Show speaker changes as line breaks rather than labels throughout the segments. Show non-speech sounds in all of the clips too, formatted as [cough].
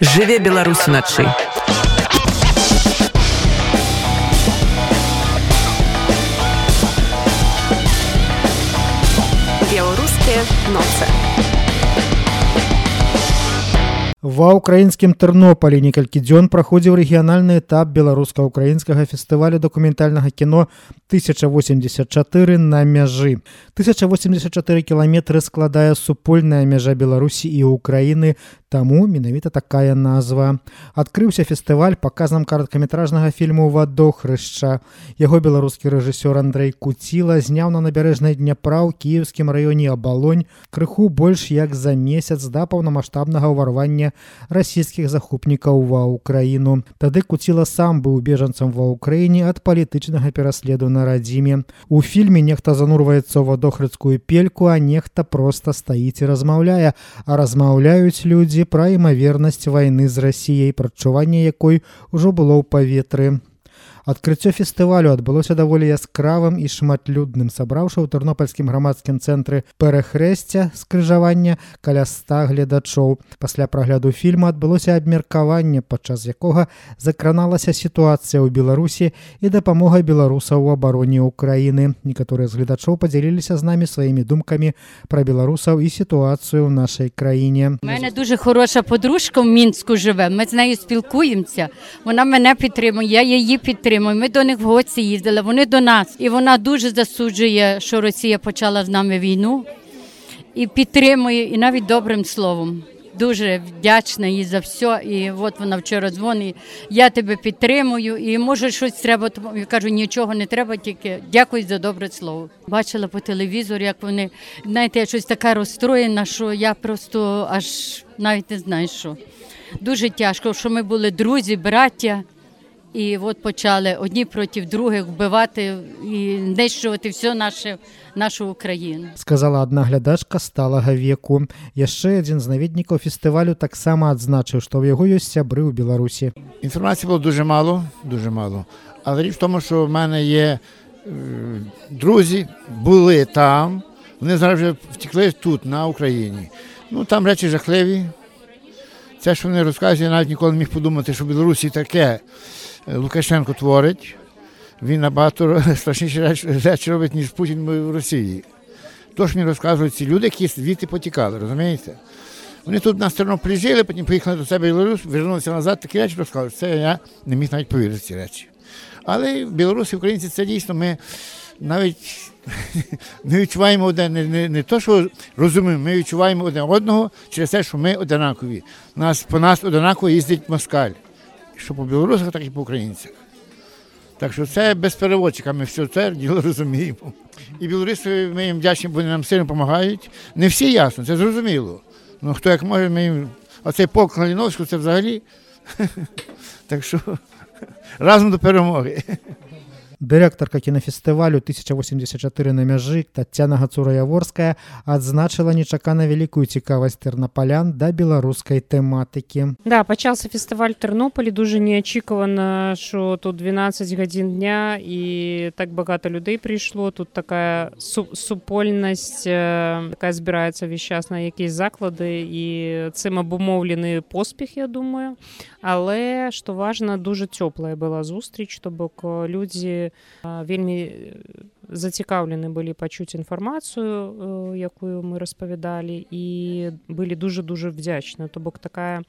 жыве Беларусь уначы.
Белорусские ноцы.
Ва ўкраінскім тэрнополі некалькі дзён праходзіў рэгіянальны этап беларуска-украінскага фестывалю дакументальнага кіно 1084 на мяжы 1084 кіламетры складае супольная мяжа беларусі і ўкраіны Таму менавіта такая назва. Адкрыўся фестываль паказам кароткаметражнага фільму вадохрышча. Яго беларускі рэжысёр Андрэй Куціла зняў на набярэжнай дняпра ў кіеўскім раёне абалонь крыху больш як за месяц да паўнамасштабнага ўварвання расійскіх захопнікаў ва ўкраіну. Тады Куціла сам быў бежанцам ва ўкраіне ад палітычнага пераследу на радзіме. У фільме нехта занурваецца ў вадохрыцкую пельку, а нехта проста стаіць і размаўляе, а размаўляюць людзі ідзе пра імавернасць вайны з расіяй прадчуванне якой ужо было ў паветры Адкрыццё фестывалю адбылося даволі яскравым і шматлюдным, сабраўшы ў тэрнопальскім грамадскім цэнтры перахрэсця скрыжавання каля ста гледачоў. Пасля прагляду фільма адбылося абмеркаванне, падчас якога закраналася сітуацыя ў Беларусі і дапамога беларусаў у абароне ўкраіны. Некаторыя з гледачоў падзяліліся з намі сваімі думкамі пра беларусаў і сітуацыю ў нашай краіне.
У мене дуже хороша подружка в мінску живе. Ми з нею спілкуємося. Вона мене підтримує, я її підтримую підтримуємо. Ми до них в гості їздили, вони до нас. І вона дуже засуджує, що Росія почала з нами війну і підтримує, і навіть добрим словом. Дуже вдячна їй за все. І от вона вчора дзвонить. Я тебе підтримую. І може щось треба. Я кажу, нічого не треба, тільки дякую за добре слово. Бачила по телевізору, як вони знаєте, я щось така розстроєна, що я просто аж навіть не знаю, що дуже тяжко, що ми були друзі, браття. І от почали одні проти других вбивати і знищувати все наше нашу Україну.
Сказала одна глядачка сталага веку. Яшчэ адзін з наведнікаў фестывалю таксама адзначыў, што ў яго ёсць сябры ў Беларусі.
Інфармації було дуже мало, дуже мало. Але річ в тому, що в мене є е, друзі, були там, вони зараз вже втекли тут, на Україні. Ну там речі жахливі. Це, що вони розказують, я навіть ніколи не міг подумати, що в Білорусі таке. Лукашенко творить, він набагато [laughs] страшніші речі робить, ніж Путін в Росії. Тож мені розказують ці люди, які звідти потікали, розумієте? Вони тут на Тернопіль жили, потім поїхали до себе в Білорусь, вернулися назад, такі речі розказують. Це я не міг навіть повірити ці речі. Але білоруси, українці, це дійсно ми навіть [laughs] не відчуваємо один, не, не, не то, що розуміємо, ми відчуваємо один одного через те, що ми одинакові. Нас, По нас одинаково їздить москаль що по білорусах, так і по українцях. Так що це без переводчика, ми все це діло розуміємо. І білоруси ми їм вдячні, бо вони нам сильно допомагають. Не всі ясно, це зрозуміло. Ну хто як може, ми їм. А цей полк Каліновського це взагалі. [laughs] Так що [laughs] разом до перемоги.
Дырэктарка кінафестывалю 1084 на мяжы Тацяна Гацура-Яворская адзначыла нечакана вялікую цікавасць тэрнапалян да беларускай тэматыкі.
Да, пачаўся фестываль Тэрнополі дуже неочікувано, що тут 12 годин дня і так багато людей прийшло. Тут такая су супольнасць такая збіраецца весь час на якісь заклады і цым абумоўлены поспех, я думаю. Але што важна, дуже цёплая была зустріч, то бок людзі вельмі зацікаўлены былі пачуць інфармацыю якую мы распавядалі і былі дуже дуже вдзячна то бок такая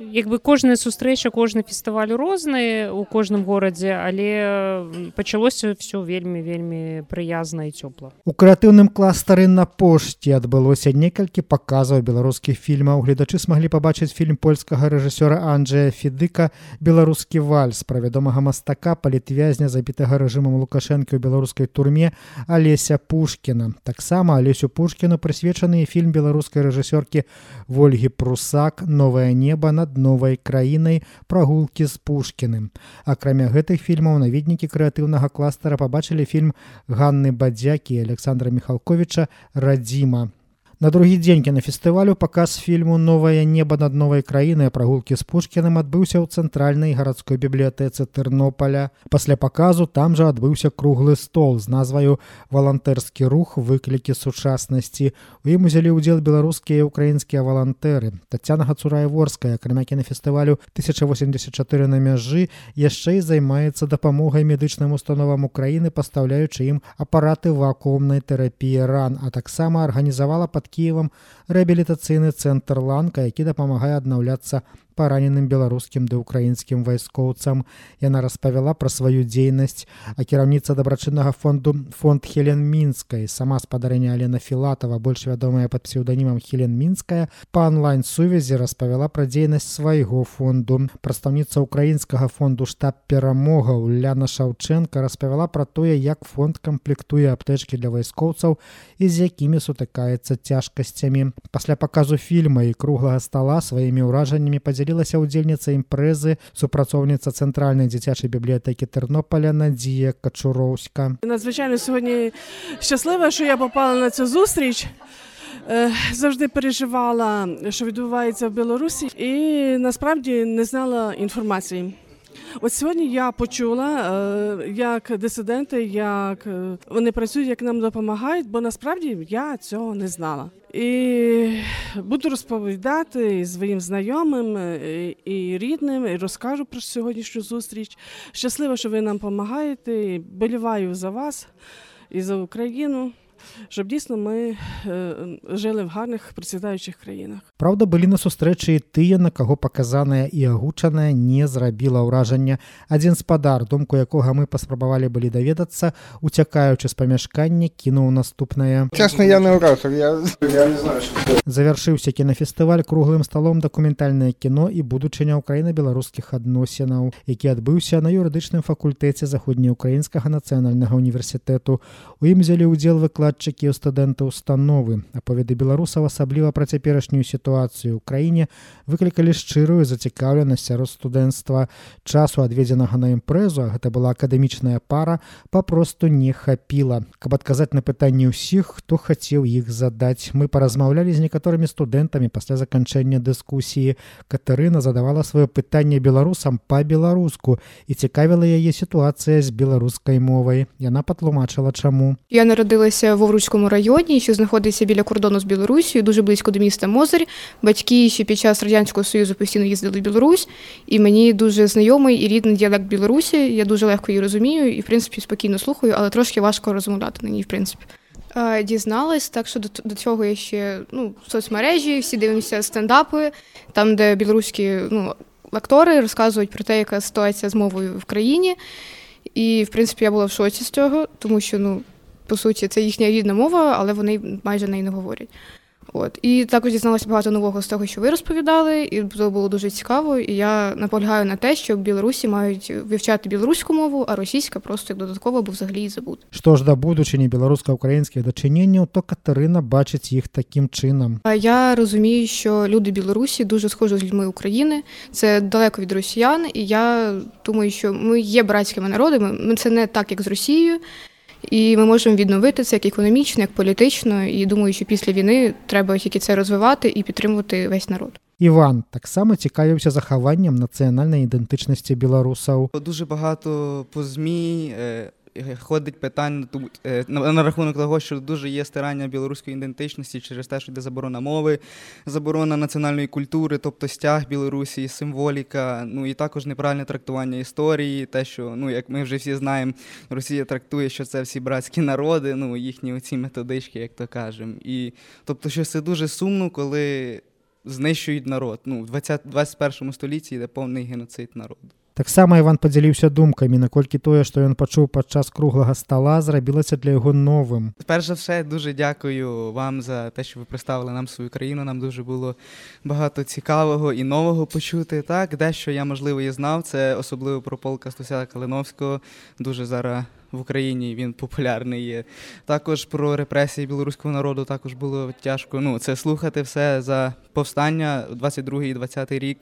як бы кожная сустрэча кожны фестываль розны у кожным горадзе але пачалося все вельмі вельмі прыязна і цёпла.
У крэатыўным кластары на пошце адбылося некалькі паказаў беларускіх фільмаў. Гледачы смаглі пабачыць фільм польскага рэжысёра Анджея федыка беларускі вальс пра вядомага мастака палітвязня забітага рэжымам лукашэнкі ў беларускай турме алеся пушкіна. Таксама алесю пушкіну прысвечаны фільм беларускай рэжысёркі ольгі прусак новае неба над над новай краінай прагулкі з пушкіным. Акрамя гэтых фільмаў наведнікі крэатыўнага кластара пабачылі фільм Ганны бадзякі Александра Михалковича радзіма. На другі дзень кінафестывалю паказ фільму новае неба над новай краінай прагулкі з пушкіным адбыўся ў цэнтральнай гарадской бібліятэцы тэрнополя пасля паказу там жа адбыўся круглы стол з назваю валантэрскі рух. Выклікі сучаснасці у ім узялі ўдзел беларускія і украінскія валантэры. Татяна гацураеворская акрамя кінафестывалю 1084 на мяжы яшчэ і займаецца дапамогай медычным установам Україны пастаўляючы ім апараты вакуумнай тэрапіі ран а таксама арганізавала под кіевам рэабілітацыйны цэнтр ланка які дапамагае аднаўляцца параненым беларускім ды украінскім вайскоўцам яна распавяла пра сваю дзейнасць. А кіраўніца дабрачыннага фонду фонд хелен мінскай. Сама спадарня алена філатова больш вядомая под псеўданімам хелен мінская па онлайн сувязі распавяла пра дзейнасць свайго фонду. Прадстаўніца украінскага фонду штаб перамога Уляна Шаўчэнка распавяла пра тое як фонд камплектуе аптэчкі для вайскоўцаў і з якімі сутыкаецца цяжкасцямі. Пасля паказу фільма і круглага стала сваімі ўражаннямі падзялі падзялілася удзельніца імпрэзы супрацоўніца цэнтральнай дзіцячай бібліятэкі тэрнополя надзія качуроўска
надзвичайно сьогодні щаслива що я попала на цю зустріч Е, завжди переживала що відбувається в білорусі і насправді не знала інформації От сьогодні я почула, е, як дисиденти, як е, вони працюють, як нам допомагають, бо насправді я цього не знала. І буду розповідати своїм знайомим е, і рідним, і розкажу про сьогоднішню зустріч. Щаслива, що ви нам допомагаєте. Боліваю за вас і за Україну щоб дійсно ми жили в гарных процвітаючих краінах
Праўда былі на сустрэчы і тыя на каго паказаная і агучаная не зрабіла ўражання адзін спадар думку якога мы паспрабавалі былі даведацца уцякаючы з памяшкання кінуў наступнае.
Честно я не ўражаў я, я не знаю
завяршыўся кінафестываль круглым сталом дакументальнае кіно і будучыня ўкраіны беларускіх адносінаў які адбыўся на юрыдычным факультэце заходнеукраінскага нацыянальнага універсітэту у ім узялі ўдзел выклад выкладчыкі студэнты установы. Аповеды беларусаў асабліва пра цяперашнюю сітуацыю. Ў краіне выклікалі шчырую зацікаўленасць сярод студэнцтва. Часу адведзенага на імпрэзу гэта была акадэмічная пара папросту не хапіла. Каб адказаць на пытанні ўсіх хто хацеў іх задаць. Мы паразмаўлялі з некаторымі студэнтамі пасля заканчэння дыскусіі. Катарына задавала сваё пытанне беларусам па-беларуску і цікавіла яе сітуацыя з беларускай мовай. Яна патлумачыла чаму.
Я нарадылася Вовруцькому районі, що знаходиться біля кордону з Білорусією, дуже близько до міста Мозир. Батьки ще під час радянського союзу постійно їздили в Білорусь, і мені дуже знайомий і рідний діалект Білорусі. Я дуже легко її розумію і, в принципі, спокійно слухаю, але трошки важко розмовляти на ній, в принципі. Дізналась, так що до, до цього я ще ну, соцмережі, всі дивимося стендапи, там, де білоруські ну, актори розказують про те, яка ситуація з мовою в країні. І, в принципі, я була в шоці з цього, тому що ну, по суті, це їхня рідна мова, але вони майже неї не говорять. От і також дізналася багато нового з того, що ви розповідали, і це було дуже цікаво. І я наполягаю на те, що Білорусі мають вивчати білоруську мову, а російська просто як додатково або взагалі її забути.
Що ж до будучині білорусько-українських дочинень, то Катерина бачить їх таким чином.
А я розумію, що люди Білорусі дуже схожі з людьми України. Це далеко від росіян, і я думаю, що ми є братськими народами. Ми це не так, як з Росією. І ми можемо відновити це як економічно, як політично. І думаю, що після війни треба тільки це розвивати і підтримувати весь народ.
Іван таксама цікавився захованням національної ідентичності білорусів.
Дуже багато по змі ходить питання е, на, на рахунок того, що дуже є стирання білоруської ідентичності через те, що йде заборона мови, заборона національної культури, тобто стяг Білорусі, символіка, ну і також неправильне трактування історії, те, що ну як ми вже всі знаємо, Росія трактує, що це всі братські народи, ну їхні оці методички, як то кажемо. І тобто, що це дуже сумно, коли знищують народ. Ну, в 20, 21 столітті йде повний геноцид народу.
таксама иван подзяліўся думкамі наколькі тое што ён пачуў падчас круглага стола зрабілася для яго новым
перш за все дуже дякую вам за те що ви представили нам свою країну нам дуже було багато цікавого і нового почути так дещо я можливо і знав це особливо про полка Стуся Калиновського дуже зараз в Україні він популярний є. Також про репресії білоруського народу також було тяжко. Ну, це слухати все за повстання 22 і 20 рік.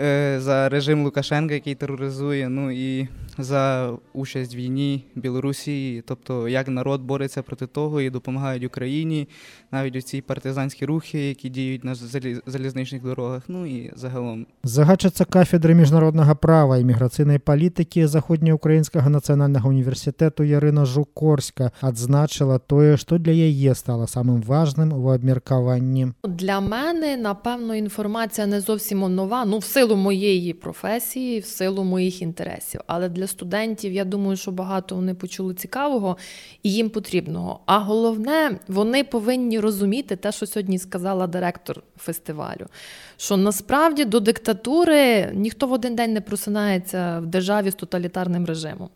е, за режим Лукашенка, який тероризує, ну і за участь в війні Білорусі, тобто як народ бореться проти того і допомагають Україні, навіть у ці партизанські рухи, які діють на залі- залізничних дорогах, ну і загалом.
Загадчыца кафедры міжнароднага права і міграцыйнай палітыкі заходнеукраінскага нацыянальнага універсітэту Ярына Жукорська адзначыла тое, што для яе стала самым важным у абмеркаванні.
Для мене, напевно, інформація не зовсім нова, ну, в силу моєї професії, в силу моїх інтересів. Але для студентів, я думаю, що багато вони почули цікавого і їм потрібного. А головне, вони повинні розуміти те, що сьогодні сказала директор фестивалю. Що насправді до диктатури ніхто в один день не просинається в державі з тоталітарним режимом.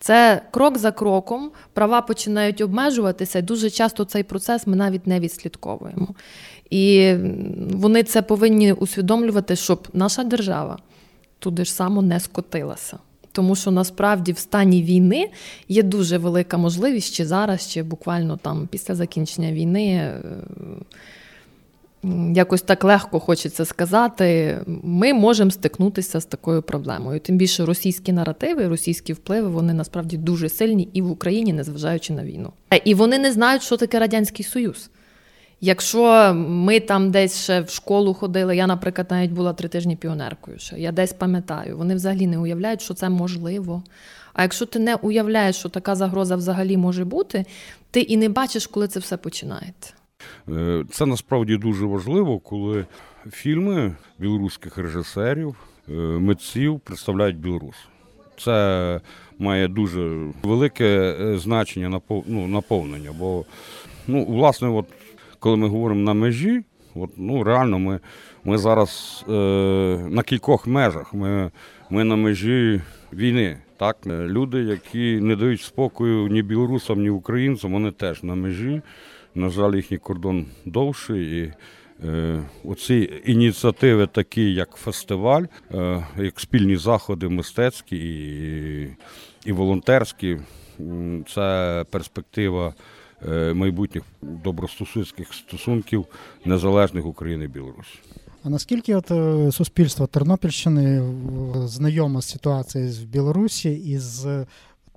Це крок за кроком, права починають обмежуватися, і дуже часто цей процес ми навіть не відслідковуємо. І вони це повинні усвідомлювати, щоб наша держава туди ж само не скотилася. Тому що насправді в стані війни є дуже велика можливість, чи зараз, чи буквально там після закінчення війни. Якось так легко хочеться сказати, ми можемо стикнутися з такою проблемою. Тим більше російські наративи, російські впливи, вони насправді дуже сильні і в Україні, незважаючи на війну. Е, І вони не знають, що таке Радянський Союз. Якщо ми там десь ще в школу ходили, я, наприклад, навіть була три тижні піонеркою, ще я десь пам'ятаю, вони взагалі не уявляють, що це можливо. А якщо ти не уявляєш, що така загроза взагалі може бути, ти і не бачиш, коли це все починається.
Е, Це насправді дуже важливо, коли фільми білоруських режисерів, е, митців представляють Білорусь. Це має дуже велике е, значення ну, наповнення. Бо, ну, власне, от, коли ми говоримо на межі, от, ну, реально ми, ми зараз е, на кількох межах. Ми, ми на межі війни. Так? Люди, які не дають спокою ні білорусам, ні українцям, вони теж на межі. На жаль, їхній кордон довший. І е, оці ініціативи, такі як фестиваль, е, як спільні заходи мистецькі і, і волонтерські, це перспектива е, майбутніх добростосунських стосунків незалежних України і Білорусі.
А наскільки от суспільство Тернопільщини знайомо з ситуацією в Білорусі і з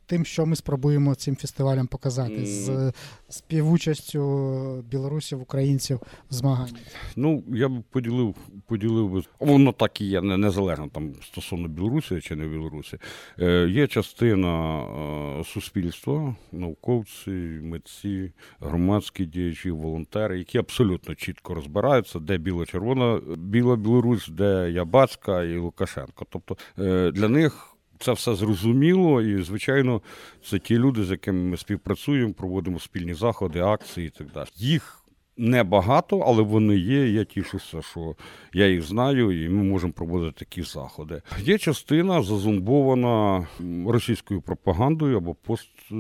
тим, що ми спробуємо цим фестивалем показати, з співучастю білорусів, українців в змаганні?
Ну, я б поділив, поділив би. Воно так і є, незалежно там стосовно Білорусі чи не Білорусі. Е, є частина е, суспільства, науковці, митці, громадські діячі, волонтери, які абсолютно чітко розбираються, де біла-червона, біла Білорусь, де Ябацька і Лукашенко. Тобто е, для них. Це все зрозуміло, і звичайно, це ті люди, з якими ми співпрацюємо, проводимо спільні заходи, акції і так далі. Їх небагато, але вони є. Я тішуся, що я їх знаю, і ми можемо проводити такі заходи. Є частина зазумбована російською пропагандою або пост. е,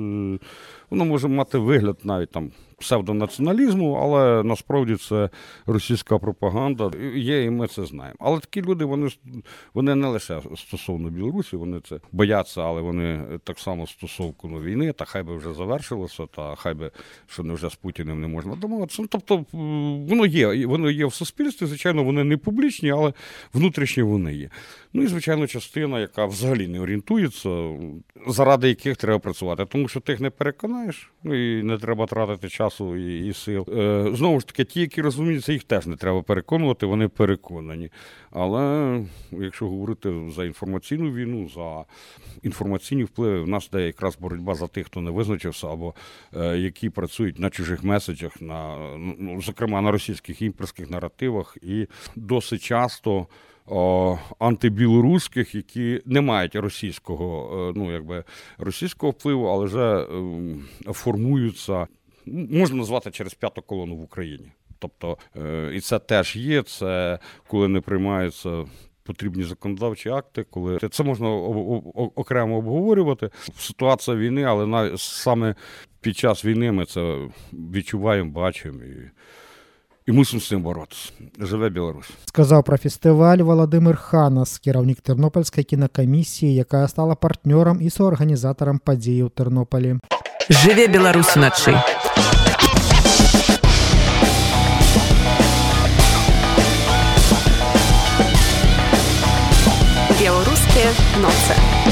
Воно може мати вигляд навіть там псевдонаціоналізму, але насправді це російська пропаганда. Є, і ми це знаємо. Але такі люди, вони вони не лише стосовно Білорусі, вони це бояться, але вони так само стосовно війни, та хай би вже завершилося, та хай би що не вже з Путіним не можна домовитися. Ну, тобто воно є, воно є в суспільстві. Звичайно, вони не публічні, але внутрішні вони є. Ну і звичайно, частина, яка взагалі не орієнтується, заради яких треба працювати, тому що ти їх не переконаєш, ну і не треба тратити часу і, і сил. Е, знову ж таки, ті, які розуміються, їх теж не треба переконувати, вони переконані. Але якщо говорити за інформаційну війну, за інформаційні впливи, в нас де якраз боротьба за тих, хто не визначився, або е, які працюють на чужих меседжах, на ну, зокрема на російських імперських наративах, і досить часто. Антибілоруських, які не мають російського, е, ну якби російського впливу, але вже ем, формуються, можна назвати через п'яту колону в Україні. Тобто, е, і це теж є. Це коли не приймаються. Потрібні законодавчі акти, коли це можна окремо обговорювати. Ситуація війни, але саме під час війни ми це відчуваємо, бачимо і, і мусимо з цим боротися. Живе Білорусь.
Сказав про фестиваль Володимир Ханас, керівник Тернопільської кінокомісії, яка стала партнером і соорганізатором події у Тернополі.
Жыве беларус уначы.
Белорусские ноцы.